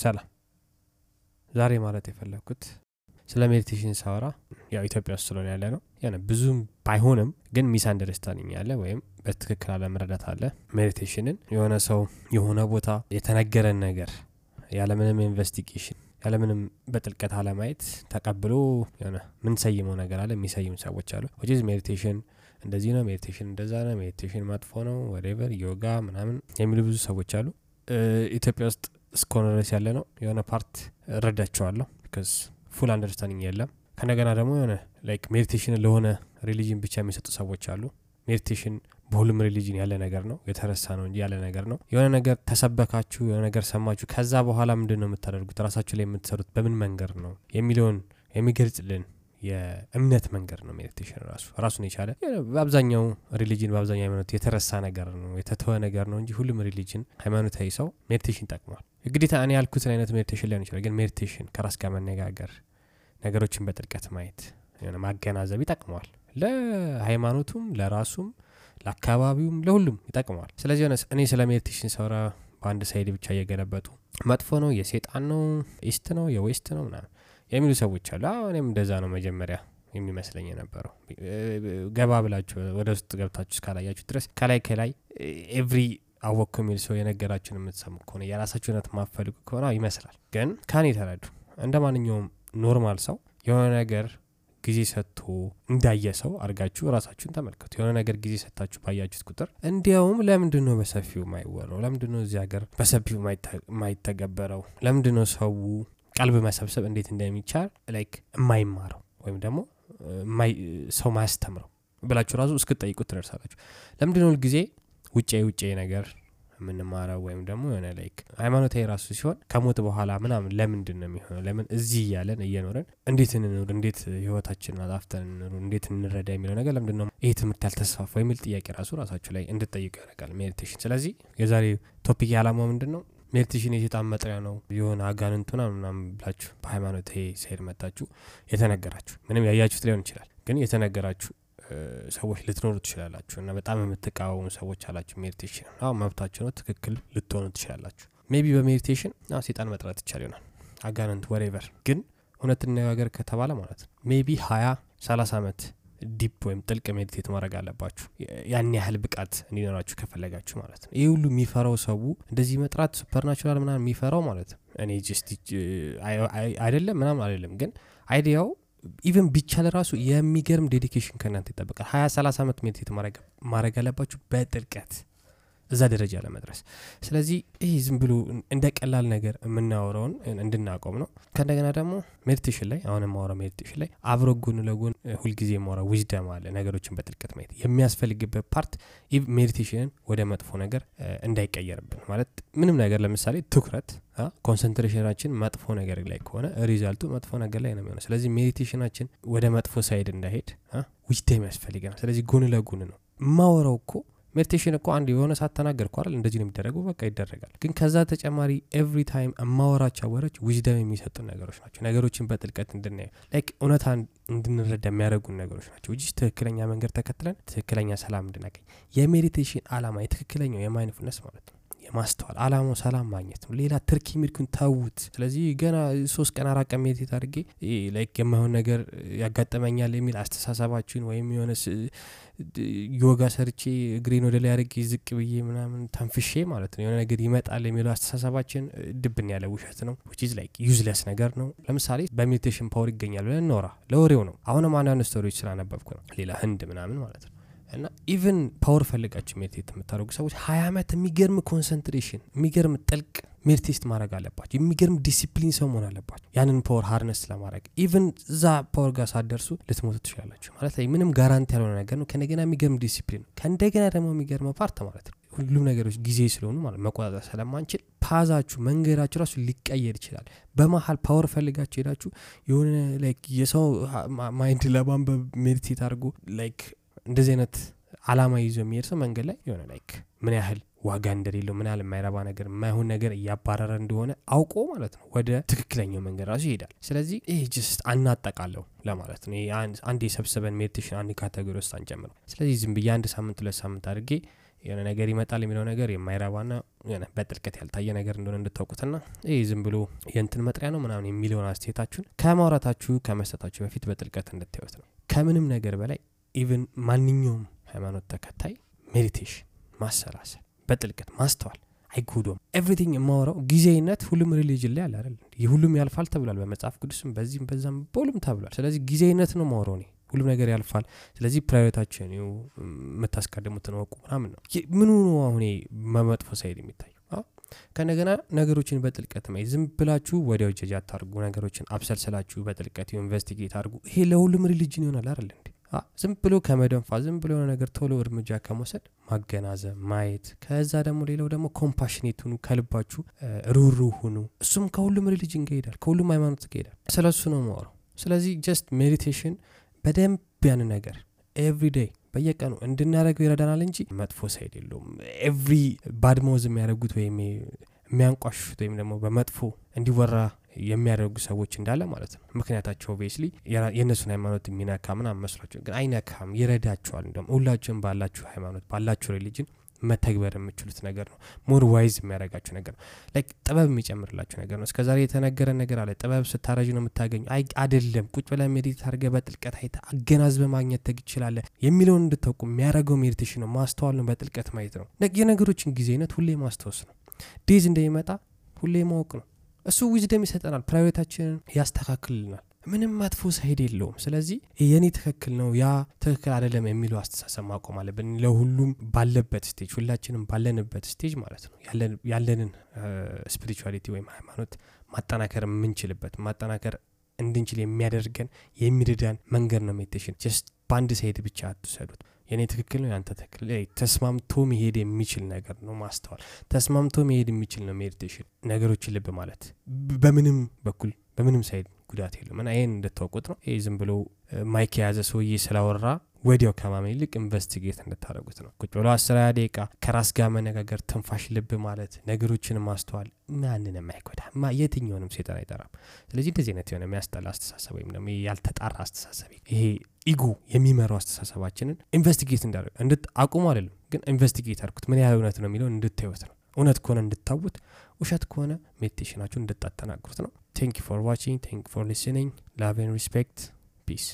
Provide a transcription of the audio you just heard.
ሰላም። ዛሬ ማለት የፈለግኩት ስለ meditation ሳወራ ያው ኢትዮጵያ ውስጥ ስለሆነ ያለ ነው ያነ ብዙም ባይሆንም ግን misunderstanding ያለ ወይም በትክክል አለመረዳት አለ። meditation ን የሆነ ሰው የሆነ ቦታ የተነገረን ነገር ያለምንም investigation ያለምንም በጥልቀት አለማየት ተቀብሎ የሆነ ምንሰይመው ነገር አለ የሚሰይም ሰዎች አሉ። ዝ meditation እንደዚህ ነው meditation እንደዛ ነው meditation መጥፎ ነው whatever ዮጋ ምናምን የሚሉ ብዙ ሰዎች አሉ። ኢትዮጵያ ውስጥ እስከሆነ ድረስ ያለ ነው የሆነ part እረዳቸዋለሁ because full understanding የለም። ከነገና ደግሞ የሆነ like meditation ለሆነ religion ብቻ የሚሰጡ ሰዎች አሉ። meditation በሁሉም religion ያለ ነገር ነው የተረሳ ነው እንጂ ያለ ነገር ነው። የሆነ ነገር ተሰበካችሁ የሆነ ነገር ሰማችሁ ከዛ በኋላ ምንድን ነው የምታደርጉት? ራሳችሁ ላይ የምትሰሩት በምን መንገድ ነው? የሚለውን የሚገልጽልን የእምነት መንገድ ነው meditation ራሱ። ራሱን የቻለ በአብዛኛው religion በአብዛኛው ሃይማኖት የተረሳ ነገር ነው የተተወ ነገር ነው እንጂ ሁሉም religion ሃይማኖታዊ ሰው meditation ጠቅሟል ግዴታ እኔ ያልኩትን አይነት meditation ሊሆን ይችላል ግን meditation ከራስ ጋር መነጋገር ነገሮችን በጥልቀት ማየት ማገናዘብ ይጠቅመዋል። ለሃይማኖቱም ለራሱም ለአካባቢውም ለሁሉም ይጠቅመዋል። ስለዚህ ሆነ እኔ ስለ meditation ሳወራ በአንድ side ብቻ እየገለበጡ መጥፎ ነው የሴጣን ነው East ነው የ West ነው ምናምን የሚሉ ሰዎች አሉ። እኔም እንደዛ ነው መጀመሪያ የሚመስለኝ የነበረው። ገባ ብላችሁ ወደ ውስጥ ገብታችሁ እስካላያችሁ ድረስ ከላይ ከላይ every አወቅኩ የሚል ሰው የነገራችሁን የምትሰሙ ከሆነ የራሳችሁ እውነት ማትፈልጉ ከሆነ ይመስላል። ግን ካን የተረዱ እንደ ማንኛውም normal ሰው የሆነ ነገር ጊዜ ሰጥቶ እንዳየ ሰው አድርጋችሁ ራሳችሁን ተመልከቱ። የሆነ ነገር ጊዜ ሰጥታችሁ ባያችሁት ቁጥር እንዲያውም ለምንድን ነው በሰፊው የማይወራው? ለምንድን ነው እዚህ ሀገር በሰፊው የማይተገበረው? ለምንድን ሰው ቀልብ መሰብሰብ እንዴት እንደሚቻል like የማይማረው ወይም ደግሞ ሰው ማያስተምረው ብላችሁ ራሱ እስክጠይቁት ትደርሳላችሁ። ለምንድን ነው ውጭ ውጭ ነገር የምንማረው ወይም ደግሞ የሆነ like ሃይማኖታዊ ራሱ ሲሆን ከሞት በኋላ ምናምን ለምንድን ነው የሚሆነው? ለምን እዚህ እያለን እየኖረን እንዴት እንኑር? እንዴት ህይወታችንን አጣፍጠን እንኑር? እንዴት እንረዳ? የሚለው ነገር ለምንድን ነው ይህ ትምህርት ያልተስፋፋ የሚል ጥያቄ ራሱ ራሳችሁ ላይ እንድጠይቁ ያደርጋል meditation ስለዚህ የዛሬ topic የዓላማው ምንድን ነው? meditation የሴጣን መጥሪያ ነው። የሆነ አጋንንቱና ምናምን ብላችሁ በሃይማኖት side መታችሁ የተነገራችሁ ምንም ያያችሁት ሊሆን ይችላል። ግን የተነገራችሁ ሰዎች ልትኖሩ ትችላላችሁ እና በጣም የምትቃወሙ ሰዎች አላችሁ meditation አሁ መብታችሁ ነው ትክክል ልትሆኑ ትችላላችሁ። maybe በ meditation ሴጣን መጥራት ይቻል ይሆናል። አጋንንት whatever ግን እውነት ነጋገር ከተባለ ማለት ነው maybe ሀያ ሰላሳ ዓመት deep ወይም ጥልቅ meditate ማድረግ አለባችሁ። ያን ያህል ብቃት እንዲኖራችሁ ከፈለጋችሁ ማለት ነው። ይህ ሁሉ የሚፈራው ሰው እንደዚህ መጥራት supernatural ምናምን የሚፈራው ማለት ነው። እኔ just አይደለም ምናምን አይደለም ግን idea ው even ቢቻል ራሱ የሚገርም dedication ከእናንተ ይጠበቃል። ሀያ ሰላሳ ዓመት meditate ማድረግ አለባችሁ በጥልቀት እዛ ደረጃ ለመድረስ። ስለዚህ ይህ ዝም ብሎ እንደ ቀላል ነገር የምናወረውን እንድናቆም ነው። ከእንደገና ደግሞ meditation ላይ አሁን የማወራው meditation ላይ አብሮ ጎን ለጎን ሁልጊዜ የማወራው wisdom አለ ነገሮችን በጥልቀት ማየት። የሚያስፈልግበት part meditation ን ወደ መጥፎ ነገር እንዳይቀየርብን ማለት ምንም ነገር ለምሳሌ ትኩረት concentration ኣችን መጥፎ ነገር ላይ ከሆነ result ኡ መጥፎ ነገር ላይ ነው የሚሆነው። ስለዚህ meditation ኣችን ወደ መጥፎ side እንዳይሄድ wisdom ያስፈልገናል። ስለዚህ ጎን ለጎን ነው። የማወራው እኮ meditation እኮ አንድ የሆነ ሳተናገር እኮ አይደል? እንደዚህ ነው የሚደረገው በቃ ይደረጋል። ግን ከዛ ተጨማሪ every time እማወራቸው ወሮች ዊዝደም የሚሰጡ ነገሮች ናቸው። ነገሮችን በጥልቀት እንድናየው like እውነታ እንድንረዳ የሚያደርጉን ነገሮች ናቸው። እና ትክክለኛ መንገድ ተከትለን ትክክለኛ ሰላም እንድናገኝ። የ meditation አላማ የትክክለኛው የ mindfulness ማለት ነው የማስተዋል አላማው ሰላም ማግኘት ነው። ሌላ ትርኪ ሚልኩን ተዉት። ስለዚህ ገና ሶስት ቀን አራት ቀን meditate አድርጌ like የማይሆን ነገር ያጋጠመኛል የሚል አስተሳሰባችን ወይም የሆነ ዮጋ ሰርቼ እግሬን ወደ ላይ አድርጌ ዝቅ ብዬ ምናምን ተንፍሼ ማለት ነው የሆነ ነገር ይመጣል የሚለው አስተሳሰባችን ድብን ያለ ውሸት ነው። which is like useless ነገር ነው። ለምሳሌ በ meditation power ይገኛል ብለን ኖራ ለወሬው ነው። አሁንም አንዳንድ story ዎች ስላነበብኩ ነው። ሌላ ህንድ ምናምን ማለት ነው እና even power ፈልጋችሁ meditate የምታደርጉ ሰዎች ሀያ ዓመት የሚገርም concentration የሚገርም ጥልቅ meditate ማድረግ አለባቸው የሚገርም ዲሲፕሊን ሰው መሆን አለባቸው ያንን power harness ለማድረግ even እዛ power ጋር ሳትደርሱ ልትሞቱ ትችላላችሁ ማለት ላይ ምንም guarantee ያልሆነ ነገር ነው። ከእንደገና የሚገርም ዲሲፕሊን ነው። ከእንደገና ደግሞ የሚገርመው part ማለት ነው። ሁሉም ነገሮች ጊዜ ስለሆኑ ማለት መቆጣጠር ስለማንችል path ኣችሁ መንገዳችሁ ራሱ ሊቀየር ይችላል። በመሀል power ፈልጋችሁ ሄዳችሁ የሆነ like የሰው mind ለማንበብ meditate አድርጎ like እንደዚህ አይነት አላማ ይዞ የሚሄድ ሰው መንገድ ላይ የሆነ like ምን ያህል ዋጋ እንደሌለው ምን ያህል የማይረባ ነገር የማይሆን ነገር እያባረረ እንደሆነ አውቆ ማለት ነው ወደ ትክክለኛው መንገድ ራሱ ይሄዳል። ስለዚህ ይህ just አናጠቃለሁ ለማለት ነው። አንድ የሰብሰበን meditation አንድ category ውስጥ አንጨምረው ስለዚህ ዝም ብዬ አንድ ሳምንት ሁለት ሳምንት አድርጌ የሆነ ነገር ይመጣል የሚለው ነገር የማይረባና የሆነ በጥልቀት ያልታየ ነገር እንደሆነ እንድታውቁትና ይህ ዝም ብሎ የእንትን መጥሪያ ነው ምናምን የሚለውን አስተያየታችሁን ከማውራታችሁ ከመስጠታችሁ በፊት በጥልቀት እንድታዩት ነው። ከምንም ነገር በላይ even ማንኛውም ሃይማኖት ተከታይ meditation፣ ማሰላሰል፣ በጥልቀት ማስተዋል አይጎዳውም። everything የማወራው ጊዜያዊነት ሁሉም religion ላይ አለ አይደል? ሁሉም ያልፋል ተብሏል በመጽሐፍ ቅዱስም በዚህም በዛም በሁሉም ተብሏል። ስለዚህ ጊዜያዊነት ነው ማውራው እኔ ሁሉም ነገር ያልፋል። ስለዚህ priority ኣችን የምታስቀድሙትን እወቁ ምናምን ነው። ምኑ ነው አሁን መመጥፎ side የሚታየው? ከነገና ነገሮችን በጥልቀት ማይ ዝም ብላችሁ ወዲያው ጀጅ አታርጉ። ነገሮችን አብሰልስላችሁ በጥልቀት investigate አድርጉ። ይሄ ለሁሉም religion ይሆናል አይደል? ዝም ብሎ ከመደንፋ ዝም ብሎ የሆነ ነገር ቶሎ እርምጃ ከመውሰድ ማገናዘብ፣ ማየት ከዛ ደግሞ ሌላው ደግሞ compassionate ሁኑ፣ ከልባችሁ ሩህሩህ ሁኑ። እሱም ከሁሉም religion ጋር ይሄዳል፣ ከሁሉም ሃይማኖት ጋር ይሄዳል። ስለ እሱ ነው ማውራው። ስለዚህ just meditation በደንብ ያን ነገር every day በየቀኑ እንድናደርገው ይረዳናል እንጂ መጥፎ side የለውም። every badmouth የሚያደርጉት ወይም የሚያንቋሹት ወይም ደግሞ በመጥፎ እንዲወራ የሚያደርጉ ሰዎች እንዳለ ማለት ነው። ምክንያታቸው obviously የእነሱን ሃይማኖት የሚነካ ምናምን መስሏቸው፣ ግን አይነካም፣ ይረዳቸዋል። እንደውም ሁላችሁም ባላችሁ ሃይማኖት ባላችሁ religion መተግበር የምችሉት ነገር ነው። more wise የሚያደርጋችሁ ነገር ነው። like ጥበብ የሚጨምርላችሁ ነገር ነው። እስከዛሬ የተነገረ ነገር አለ። ጥበብ ስታረጅ ነው የምታገኙ። አይ አይደለም። ቁጭ ብላ meditate አድርገህ በጥልቀት አይተ አገናዝበ ማግኘት ትችላለህ የሚለውን እንድታውቁ የሚያደርገው meditation ነው። ማስተዋል ነው። በጥልቀት ማየት ነው። የነገሮችን ጊዜያዊነት ሁሌ ማስታወስ ነው። death እንደሚመጣ ሁሌ ማወቅ ነው። እሱ wisdom ይሰጠናል። ፕራይቬታችንን ያስተካክልናል። ምንም መጥፎ side የለውም። ስለዚህ የኔ ትክክል ነው ያ ትክክል አይደለም የሚለው አስተሳሰብ ማቆም አለብን። ለሁሉም ባለበት stage ሁላችንም ባለንበት stage ማለት ነው ያለንን spirituality ወይም ሃይማኖት ማጠናከር የምንችልበት ማጠናከር እንድንችል የሚያደርገን የሚረዳን መንገድ ነው meditation። just በአንድ side ብቻ አትውሰዱት። የኔ ትክክል ነው ያንተ ትክክል፣ ተስማምቶ መሄድ የሚችል ነገር ነው ማስተዋል። ተስማምቶ መሄድ የሚችል ነው meditation። ነገሮችን ልብ ማለት በምንም በኩል በምንም side ጉዳት የለም እና ይህን እንድታውቁት ነው። ይህ ዝም ብሎ mic የያዘ ሰውዬ ስላወራ ወዲያው ከማመን ይልቅ investigate እንድታደረጉት ነው። ቁጭ ብሎ አስራ ደቂቃ ከራስ ጋር መነጋገር፣ ትንፋሽ ልብ ማለት፣ ነገሮችን ማስተዋል ማንንም አይጎዳ፣ የትኛውንም Satan አይጠራም። ስለዚህ እንደዚህ አይነት የሆነ የሚያስጠላ አስተሳሰብ ወይም ደግሞ ያልተጣራ አስተሳሰብ ይሄ ego የሚመራው አስተሳሰባችንን investigate እንዳደረግ እንድት አቁሙ አይደለም ግን investigate አድርጉት። ምን ያህል እውነት ነው የሚለውን እንድታዩት ነው። እውነት ከሆነ እንድታውት፣ ውሸት ከሆነ meditation ኣችሁን እንድታጠናክሩት ነው። thank for watching thank for listening love and respect peace